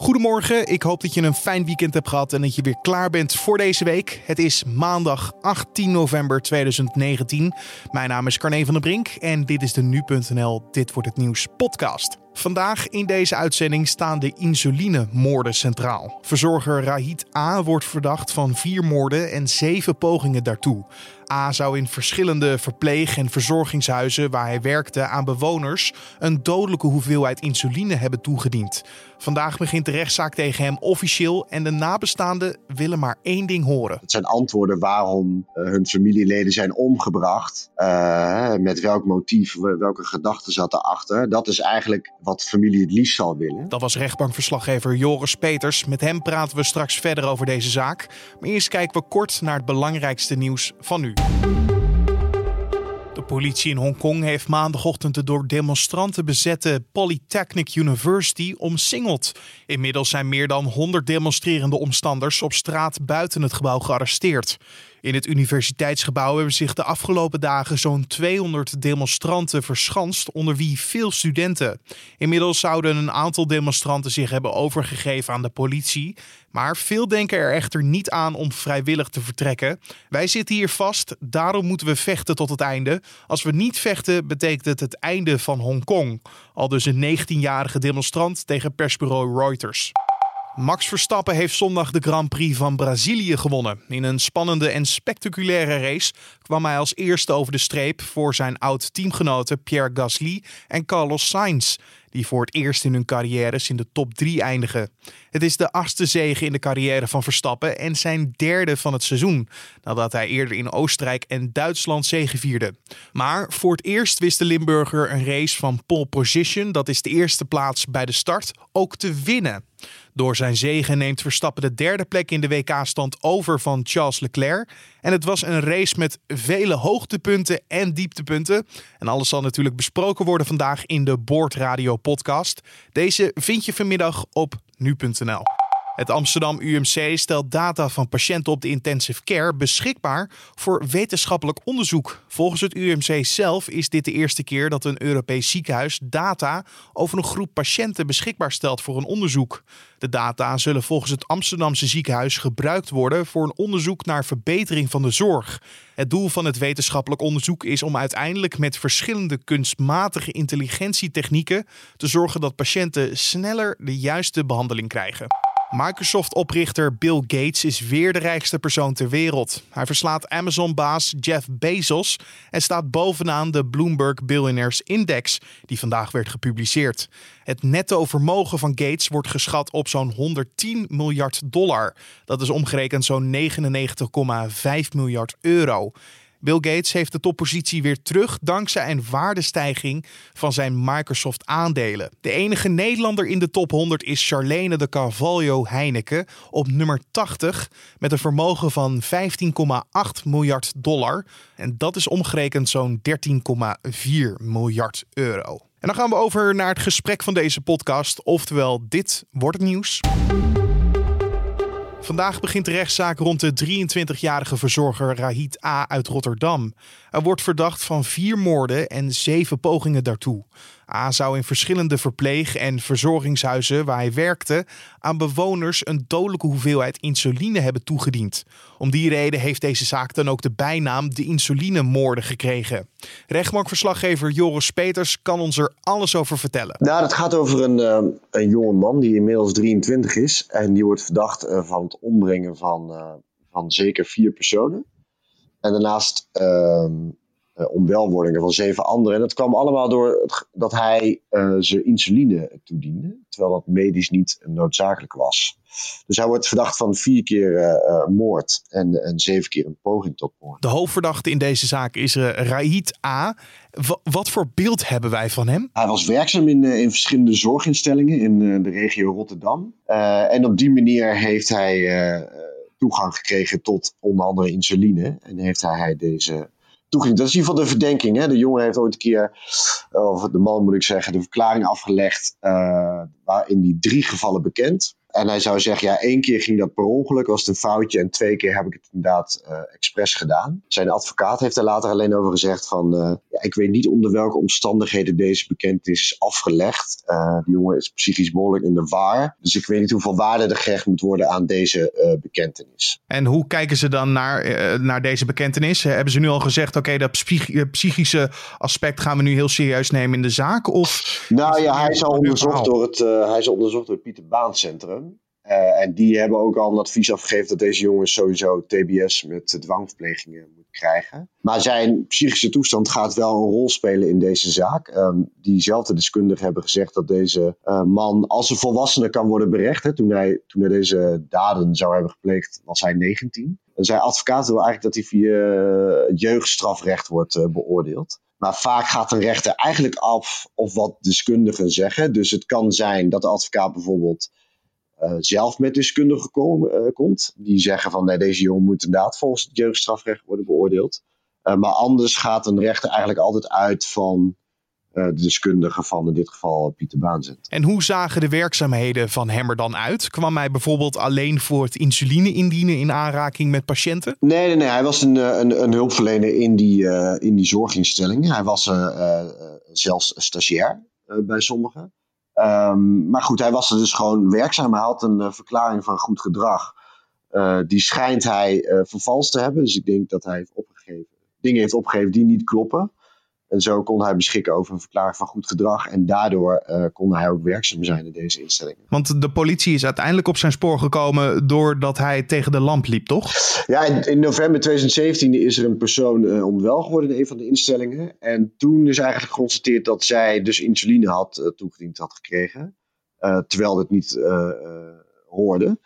Goedemorgen, ik hoop dat je een fijn weekend hebt gehad en dat je weer klaar bent voor deze week. Het is maandag 18 november 2019. Mijn naam is Carne van der Brink en dit is de Nu.nl Dit Wordt Het Nieuws podcast. Vandaag in deze uitzending staan de insulinemoorden centraal. Verzorger Rahid A. wordt verdacht van vier moorden en zeven pogingen daartoe. A zou in verschillende verpleeg- en verzorgingshuizen waar hij werkte aan bewoners een dodelijke hoeveelheid insuline hebben toegediend. Vandaag begint de rechtszaak tegen hem officieel en de nabestaanden willen maar één ding horen. Het zijn antwoorden waarom uh, hun familieleden zijn omgebracht. Uh, met welk motief, welke gedachten zat erachter. Dat is eigenlijk wat familie het liefst zal willen. Dat was rechtbankverslaggever Joris Peters. Met hem praten we straks verder over deze zaak. Maar eerst kijken we kort naar het belangrijkste nieuws van nu. De politie in Hongkong heeft maandagochtend de door demonstranten bezette Polytechnic University omsingeld. Inmiddels zijn meer dan 100 demonstrerende omstanders op straat buiten het gebouw gearresteerd. In het universiteitsgebouw hebben zich de afgelopen dagen zo'n 200 demonstranten verschanst, onder wie veel studenten. Inmiddels zouden een aantal demonstranten zich hebben overgegeven aan de politie. Maar veel denken er echter niet aan om vrijwillig te vertrekken. Wij zitten hier vast, daarom moeten we vechten tot het einde. Als we niet vechten, betekent het het einde van Hongkong. Al dus een 19-jarige demonstrant tegen persbureau Reuters. Max Verstappen heeft zondag de Grand Prix van Brazilië gewonnen. In een spannende en spectaculaire race kwam hij als eerste over de streep voor zijn oud-teamgenoten Pierre Gasly en Carlos Sainz, die voor het eerst in hun carrières in de top 3 eindigen. Het is de achtste zege in de carrière van Verstappen en zijn derde van het seizoen, nadat hij eerder in Oostenrijk en Duitsland zegevierde. Maar voor het eerst wist de Limburger een race van pole position, dat is de eerste plaats bij de start, ook te winnen. Door zijn zegen neemt Verstappen de derde plek in de WK-stand over van Charles Leclerc. En het was een race met vele hoogtepunten en dieptepunten. En alles zal natuurlijk besproken worden vandaag in de Boordradio podcast. Deze vind je vanmiddag op nu.nl. Het Amsterdam UMC stelt data van patiënten op de intensive care beschikbaar voor wetenschappelijk onderzoek. Volgens het UMC zelf is dit de eerste keer dat een Europees ziekenhuis data over een groep patiënten beschikbaar stelt voor een onderzoek. De data zullen volgens het Amsterdamse ziekenhuis gebruikt worden voor een onderzoek naar verbetering van de zorg. Het doel van het wetenschappelijk onderzoek is om uiteindelijk met verschillende kunstmatige intelligentietechnieken te zorgen dat patiënten sneller de juiste behandeling krijgen. Microsoft-oprichter Bill Gates is weer de rijkste persoon ter wereld. Hij verslaat Amazon-baas Jeff Bezos en staat bovenaan de Bloomberg Billionaires Index, die vandaag werd gepubliceerd. Het netto vermogen van Gates wordt geschat op zo'n 110 miljard dollar. Dat is omgerekend zo'n 99,5 miljard euro. Bill Gates heeft de toppositie weer terug dankzij een waardestijging van zijn Microsoft-aandelen. De enige Nederlander in de top 100 is Charlene de Carvalho Heineken op nummer 80 met een vermogen van 15,8 miljard dollar. En dat is omgerekend zo'n 13,4 miljard euro. En dan gaan we over naar het gesprek van deze podcast, oftewel dit wordt het nieuws. Vandaag begint de rechtszaak rond de 23-jarige verzorger Rahid A. uit Rotterdam. Hij wordt verdacht van vier moorden en zeven pogingen daartoe. A zou in verschillende verpleeg- en verzorgingshuizen waar hij werkte aan bewoners een dodelijke hoeveelheid insuline hebben toegediend. Om die reden heeft deze zaak dan ook de bijnaam de insulinemoorden gekregen. Rechtbankverslaggever Joris Peters kan ons er alles over vertellen. Nou, dat gaat over een, uh, een jonge man die inmiddels 23 is en die wordt verdacht uh, van het ombrengen van, uh, van zeker vier personen. En daarnaast ehm, onwelwordingen van zeven anderen. En dat kwam allemaal door dat hij uh, ze insuline toediende, terwijl dat medisch niet noodzakelijk was. Dus hij wordt verdacht van vier keer uh, moord en, en zeven keer een poging tot moord. De hoofdverdachte in deze zaak is Raid A. W wat voor beeld hebben wij van hem? Hij was werkzaam in, in verschillende zorginstellingen in de regio Rotterdam. en op die manier heeft hij toegang gekregen tot onder andere insuline. En heeft hij deze toeging. Dat is in ieder geval de verdenking. Hè? De jongen heeft ooit een keer, of de man moet ik zeggen, de verklaring afgelegd. Uh, waarin die drie gevallen bekend. en hij zou zeggen, ja, één keer ging dat per ongeluk, was het een foutje. En twee keer heb ik het inderdaad uh, expres gedaan. Zijn advocaat heeft er later alleen over gezegd van, uh, ja, ik weet niet onder welke omstandigheden deze bekentenis is afgelegd. Uh, die jongen is psychisch behoorlijk in de war. Dus ik weet niet hoeveel waarde er gehecht moet worden aan deze bekentenis. En hoe kijken ze dan naar, naar deze bekentenis? Hebben ze nu al gezegd, oké, dat psychische aspect gaan we nu heel serieus nemen in de zaak? Of nou ja, hij is al onderzocht door het, hij is onderzocht door het Pieter Baan Centrum. En die hebben ook al een advies afgegeven dat deze jongen sowieso TBS met dwangverplegingen moet krijgen. Maar zijn psychische toestand gaat wel een rol spelen in deze zaak. Um, diezelfde deskundigen hebben gezegd dat deze uh, man, als een volwassene kan worden berecht, hè, toen, hij, toen deze daden zou hebben gepleegd, was hij 19. En zijn advocaat wil eigenlijk dat hij via uh, jeugdstrafrecht wordt beoordeeld. Maar vaak gaat een rechter eigenlijk af of wat deskundigen zeggen. Dus het kan zijn dat de advocaat bijvoorbeeld uh, zelf met deskundigen kom, uh, komt. Die zeggen van nee, deze jongen moet inderdaad volgens het jeugdstrafrecht worden beoordeeld. Uh, maar anders gaat een rechter eigenlijk altijd uit van de deskundige van in dit geval Pieter Baanzet. En hoe zagen de werkzaamheden van hem er dan uit? Kwam hij bijvoorbeeld alleen voor het insuline indienen in aanraking met patiënten? Nee, nee, nee. hij was een, een, een hulpverlener in die, in die zorginstellingen. Hij was zelfs stagiair bij sommigen. Um, maar goed, hij was er dus gewoon werkzaam. Hij had een uh, verklaring van goed gedrag. Uh, die schijnt hij uh, vervalst te hebben. Dus ik denk dat hij heeft opgegeven, dingen heeft opgegeven die niet kloppen. En zo kon hij beschikken over een verklaring van goed gedrag. En daardoor uh, kon hij ook werkzaam zijn in deze instellingen. Want de politie is uiteindelijk op zijn spoor gekomen doordat hij tegen de lamp liep, toch? Ja, in, in november 2017 is er een persoon uh, onwel geworden in een van de instellingen. En toen is eigenlijk geconstateerd dat zij dus insuline had uh, toegediend had gekregen. terwijl het niet hoorde.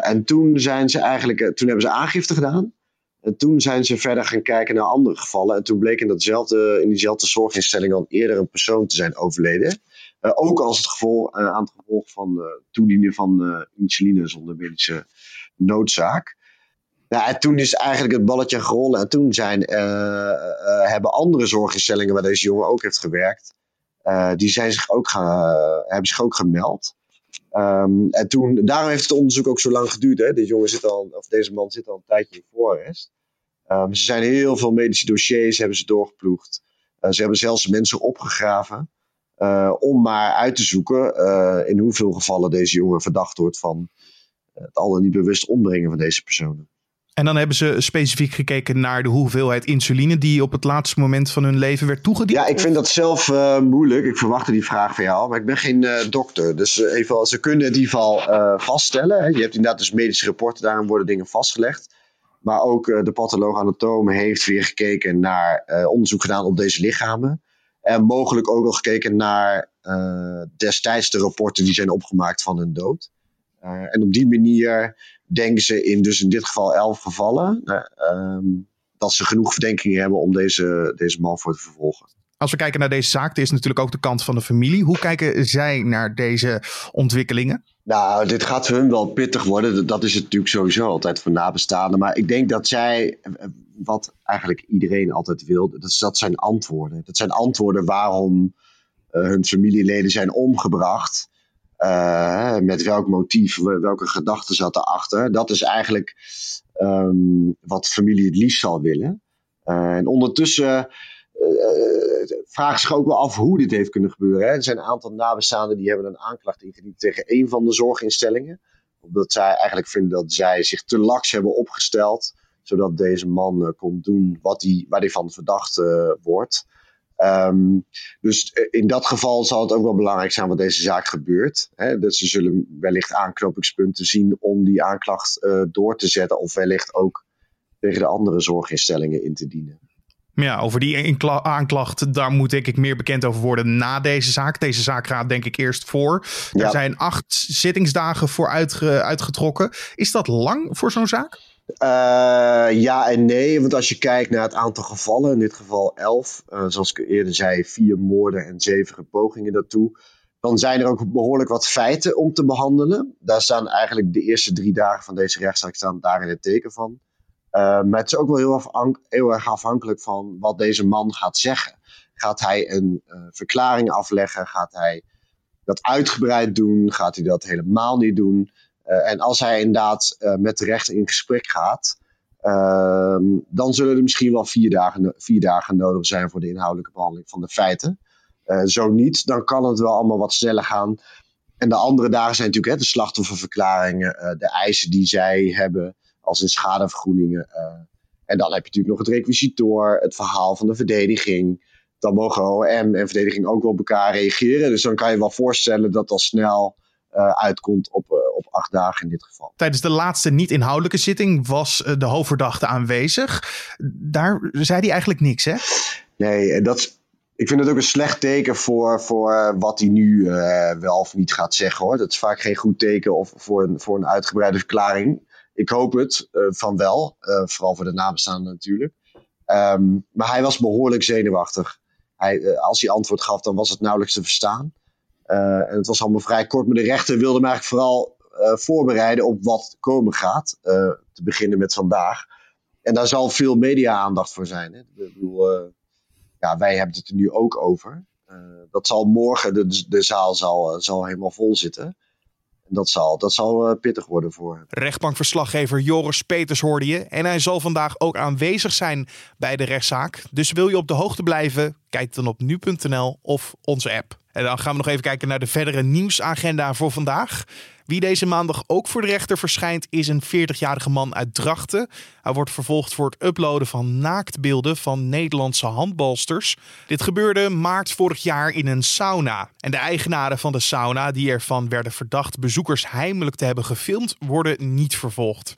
en toen zijn ze eigenlijk, toen hebben ze aangifte gedaan. En toen zijn ze verder gaan kijken naar andere gevallen. En toen bleek in, datzelfde, in diezelfde zorginstelling al eerder een persoon te zijn overleden. Uh, ook als het gevolg, uh, aan het gevolg van uh, toedienen van insuline zonder medische noodzaak. Ja, en toen is eigenlijk het balletje gerollen. En toen zijn, hebben andere zorginstellingen waar deze jongen ook heeft gewerkt. die zijn zich ook gaan, hebben zich ook gemeld. Um, en toen, daarom heeft het onderzoek ook zo lang geduurd. Hè? Deze, jongen zit al, of deze man zit al een tijdje in voorarrest. Um, ze zijn heel veel medische dossiers hebben ze doorgeploegd. Uh, ze hebben zelfs mensen opgegraven. Uh, om maar uit te zoeken uh, in hoeveel gevallen deze jongen verdacht wordt van het al dan niet bewust ombrengen van deze personen. En dan hebben ze specifiek gekeken naar de hoeveelheid insuline die op het laatste moment van hun leven werd toegediend? Ja, ik vind dat zelf uh, moeilijk. Ik verwachtte die vraag van jou, maar ik ben geen uh, dokter. Dus uh, even, ze kunnen ieder geval vaststellen. Hè. Je hebt inderdaad dus medische rapporten, daarin worden dingen vastgelegd. Maar ook de patholoog-anatoom heeft weer gekeken naar onderzoek gedaan op deze lichamen. En mogelijk ook nog gekeken naar destijds de rapporten die zijn opgemaakt van hun dood. En op die manier denken ze in dus in dit geval elf gevallen uh, dat ze genoeg verdenkingen hebben om deze, deze man voor te vervolgen. Als we kijken naar deze zaak, er is natuurlijk ook de kant van de familie. Hoe kijken zij naar deze ontwikkelingen? Nou, dit gaat voor hun wel pittig worden. Dat is het natuurlijk sowieso altijd van nabestaanden. Maar ik denk dat zij, wat eigenlijk iedereen altijd wil, dat, dat zijn antwoorden. Dat zijn antwoorden waarom uh, hun familieleden zijn omgebracht. Uh, met welk motief, welke gedachten zat erachter. Dat is eigenlijk um, wat familie het liefst zal willen. Uh, en ondertussen uh, vragen zich ook wel af hoe dit heeft kunnen gebeuren. Hè. Er zijn een aantal nabestaanden die hebben een aanklacht ingediend tegen een van de zorginstellingen. Omdat zij eigenlijk vinden dat zij zich te laks hebben opgesteld. Zodat deze man kon doen wat hij, waar hij van verdacht wordt. Um, dus in dat geval zal het ook wel belangrijk zijn wat deze zaak gebeurt. Hè? Dus ze zullen wellicht aanknopingspunten zien om die aanklacht uh, door te zetten. Of wellicht ook tegen de andere zorginstellingen in te dienen. Ja, over die aanklacht, daar moet denk ik meer bekend over worden na deze zaak. Deze zaak gaat denk ik eerst voor. Er zijn acht zittingsdagen voor uitge uitgetrokken. Is dat lang voor zo'n zaak? Uh, ja en nee, want als je kijkt naar het aantal gevallen, in dit geval elf, uh, zoals ik eerder zei, vier moorden en zeven pogingen daartoe, dan zijn er ook behoorlijk wat feiten om te behandelen. Daar staan eigenlijk de eerste drie dagen van deze rechtszaak staan daar in het teken van. Uh, maar het is ook wel heel, heel, erg afhankelijk van wat deze man gaat zeggen. Gaat hij een verklaring afleggen? Gaat hij dat uitgebreid doen? Gaat hij dat helemaal niet doen? En als hij inderdaad met de rechter in gesprek gaat, ehm, dan zullen er misschien wel vier dagen, vier dagen nodig zijn voor de inhoudelijke behandeling van de feiten. zo niet, dan kan het wel allemaal wat sneller gaan. En de andere dagen zijn natuurlijk hè, de slachtofferverklaringen, de eisen die zij hebben, als in schadevergoedingen. En dan heb je natuurlijk nog het requisitor, het verhaal van de verdediging. Dan mogen OM en verdediging ook wel op elkaar reageren. Dus dan kan je wel voorstellen dat dat snel uitkomt op, uh, op acht dagen in dit geval. Tijdens de laatste niet-inhoudelijke zitting was uh, de hoofdverdachte aanwezig. Daar zei hij eigenlijk niks, hè? Nee, dat, ik vind het ook een slecht teken voor, voor wat hij nu wel of niet gaat zeggen, hoor. Dat is vaak geen goed teken of voor een, voor een uitgebreide verklaring. Ik hoop het uh, van wel, uh, vooral voor de nabestaanden natuurlijk. Um, maar hij was behoorlijk zenuwachtig. Hij, als hij antwoord gaf, dan was het nauwelijks te verstaan. En het was allemaal vrij kort, maar de rechter wilde hem eigenlijk vooral voorbereiden op wat komen gaat. te beginnen met vandaag. En daar zal veel media-aandacht voor zijn. Hè? Ik bedoel, ja, wij hebben het er nu ook over. dat zal morgen, de, de zaal zal, zal helemaal vol zitten dat zal, dat zal pittig worden voor hem. Rechtbankverslaggever Joris Peters hoorde je. En hij zal vandaag ook aanwezig zijn bij de rechtszaak. Dus wil je op de hoogte blijven? Kijk dan op nu.nl of onze app. En dan gaan we nog even kijken naar de verdere nieuwsagenda voor vandaag. Wie deze maandag ook voor de rechter verschijnt is een 40-jarige man uit Drachten. Hij wordt vervolgd voor het uploaden van naaktbeelden van Nederlandse handbalsters. Dit gebeurde maart vorig jaar in een sauna. En de eigenaren van de sauna, die ervan werden verdacht bezoekers heimelijk te hebben gefilmd, worden niet vervolgd.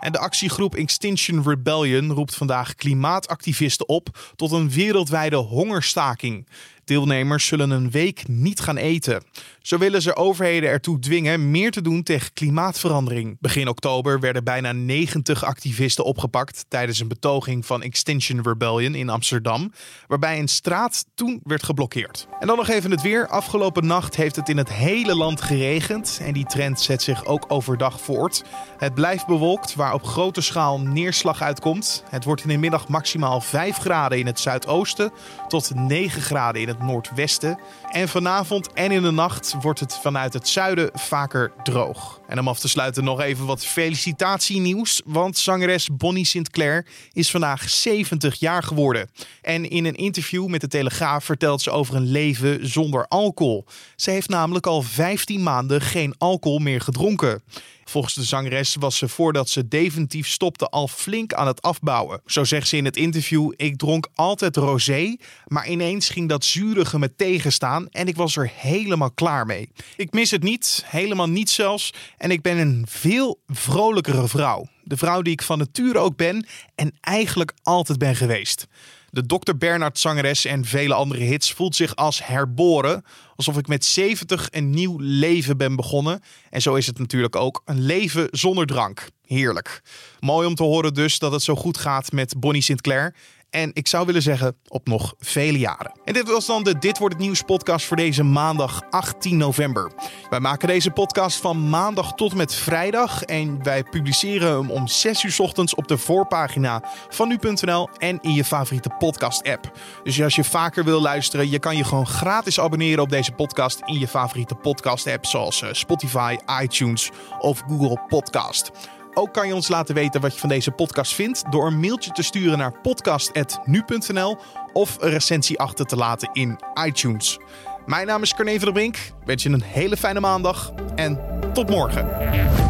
En de actiegroep Extinction Rebellion roept vandaag klimaatactivisten op tot een wereldwijde hongerstaking. Deelnemers zullen een week niet gaan eten. Zo willen ze overheden ertoe dwingen meer te doen tegen klimaatverandering. Begin oktober werden bijna 90 activisten opgepakt tijdens een betoging van Extinction Rebellion in Amsterdam, waarbij een straat toen werd geblokkeerd. En dan nog even het weer. Afgelopen nacht heeft het in het hele land geregend en die trend zet zich ook overdag voort. Het blijft bewolkt, waar op grote schaal neerslag uitkomt. Het wordt in de middag maximaal 5 graden in het zuidoosten tot 9 graden in het noordwesten. En vanavond en in de nacht wordt het vanuit het zuiden vaker droog. En om af te sluiten nog even wat felicitatienieuws. Want zangeres Bonnie Sinclair is vandaag 70 jaar geworden. En in een interview met de Telegraaf vertelt ze over een leven zonder alcohol. Ze heeft namelijk al 15 maanden geen alcohol meer gedronken. Volgens de zangeres was ze voordat ze definitief stopte al flink aan het afbouwen. Zo zegt ze in het interview: Ik dronk altijd rosé, maar ineens ging dat zurige me tegenstaan en ik was er helemaal klaar mee. Ik mis het niet, helemaal niet zelfs, en ik ben een veel vrolijkere vrouw. De vrouw die ik van nature ook ben en eigenlijk altijd ben geweest. De Dr. Bernard zangeres en vele andere hits voelt zich als herboren. Alsof ik met 70 een nieuw leven ben begonnen. En zo is het natuurlijk ook. Een leven zonder drank. Heerlijk. Mooi om te horen dus dat het zo goed gaat met Bonnie Sinclair. En ik zou willen zeggen, op nog vele jaren. En dit was dan de Dit wordt het nieuws podcast voor deze maandag 18 november. Wij maken deze podcast van maandag tot met vrijdag. En wij publiceren hem om 6 uur ochtends op de voorpagina van nu.nl en in je favoriete podcast app. Dus als je vaker wil luisteren, je kan je gewoon gratis abonneren op deze podcast in je favoriete podcast app. Zoals eh, Spotify, iTunes of Google Podcast. Ook kan je ons laten weten wat je van deze podcast vindt door een mailtje te sturen naar podcast.nu.nl of een recensie achter te laten in iTunes. Mijn naam is Carne van der Brink. Wens je een hele fijne maandag en tot morgen.